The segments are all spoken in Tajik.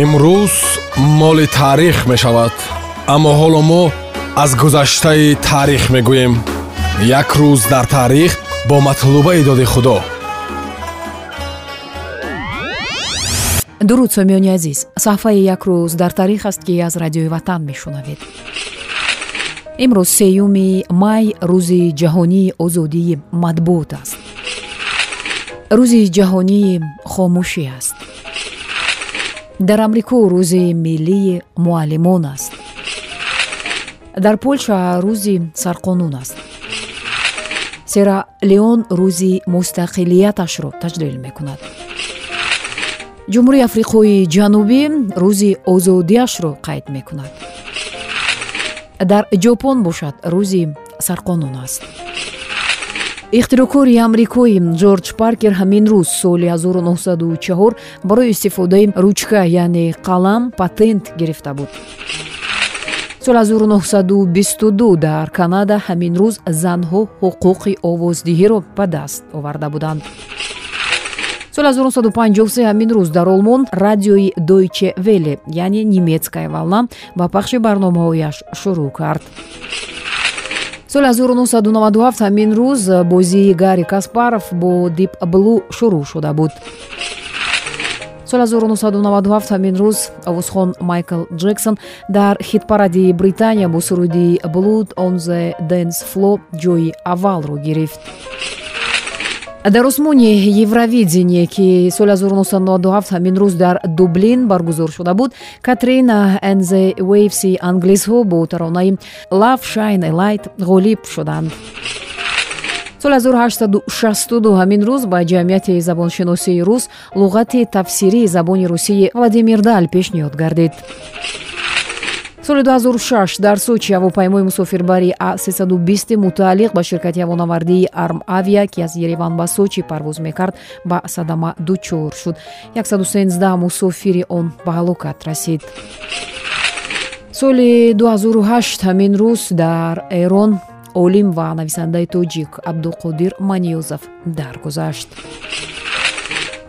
имрӯз моли таърих мешавад аммо ҳоло мо аз гузаштаи таърих мегӯем. Як рӯз дар таърих бо матлубаи доди худо. Дуруд сомиёни азиз саҳфаи як рӯз дар таърих аст ки аз радиои ватан мешунавед. Имрӯз сеюми май рӯзи ҷаҳонии озодии матбуот аст. Рӯзи ҷаҳонии хомӯшӣ аст дар амрико рӯзи миллии муаллимон аст. Дар полша рӯзи сарқонун аст. Сера леон рӯзи мустақилияташро таҷлил мекунад. Ҷумҳурии африқои ҷанубӣ рӯзи озодиашро қайд мекунад. Дар ҷопон бошад рӯзи сарқонун аст ихтироъкори амрикои ҷорҷ паркер ҳамин рӯз соли 1904 барои истифодаи ручка яъне қалам патент гирифта буд. Соли 1922 дар канада ҳамин рӯз занҳо ҳуқуқи овоздиҳиро ба даст оварда буданд. Соли 1953 ҳамин рӯз дар олмон радиои дойче веле яъне немецкая волна ба пахши барномаҳояш шурӯъ кард соли 1997 ҳамин рӯз бозии гарри каспаров бо дип блу шурӯъ шуда буд. соли 1997 ҳамин рӯз овозхон майкл ҷексон дар хитпаради британия бо суруди blood on the dance flow ҷои аввалро гирифт дар осмони евровидение ки соли 1997 ҳамин рӯз дар дублин баргузор шуда буд катрина энзе вейвси англисҳо бо таронаи love shine a light ғолиб шуданд. Соли 1862 ҳамин рӯз ба ҷамъияти забоншиносии рус луғати тафсирии забони русии владимир даль пешниҳод гардид соли 2006 дар сочи ҳавопаймои мусофирбари а320 мутааллиқ ба ширкати ҳавонавардии арм авиа ки аз ереван ба сочи парвоз мекард ба садама дучор шуд. 113 мусофири он ба ҳалокат расид. Соли 2008 ҳамин рӯз дар эрон олим ва нависандаи тоҷик абдуқодир маниёзов даргузашт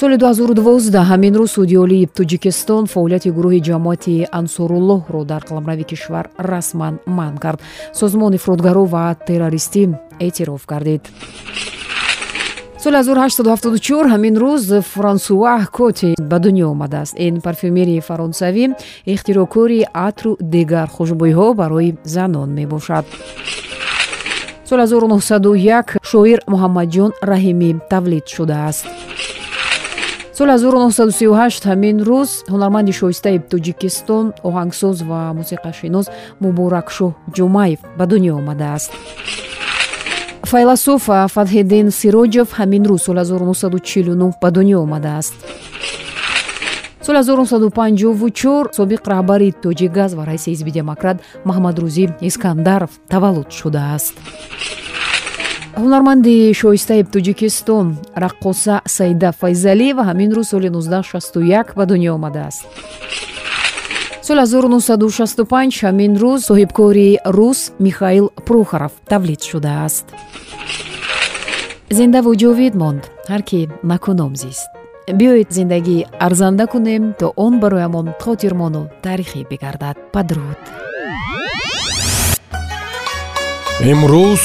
соли 2012 ҳамин рӯз судиёлии тоҷикистон фаъолияти гурӯҳи ҷамоати ансоруллоҳро дар қаламрави кишвар расман манъ кард. Созмони фурудгаро ва террористӣ эътироф гардид. Соли 1874 ҳамин рӯз франсуа коти ба дунё омадааст. Ин парфюмерии фаронсавӣ ихтироъкори атру дигар хушбӯйҳо барои занон мебошад. Соли 1901 шоир муҳаммадҷон раҳимӣ тавлид шудааст соли 1938 ҳамин рӯз ҳунарманди шоистаи тоҷикистон оҳангсоз ва мусиқашинос муборакшоҳ ҷумаев ба дунё омадааст. Файласоф фатҳиддин сироҷов ҳамин рӯз соли 1949 ба дунё омадааст. Соли 1954 собиқ раҳбари тоҷикгаз ва раиси ҳизби демократ маҳмадрӯзӣ искандаров таваллуд шудааст ҳунарманди шоистаи тоҷикистон раққоса саида файзалиева ҳамин рӯз соли 1961 ба дунё омадааст. Соли 1965 ҳамин рӯз соҳибкори рус михаил прохоров тавлид шудааст зиндаву ҷовид монд ҳар ки накуном зист. Биёед зиндагӣ арзанда кунем то он бароямон хотирмону таърихӣ бигардад падруд. Имрӯз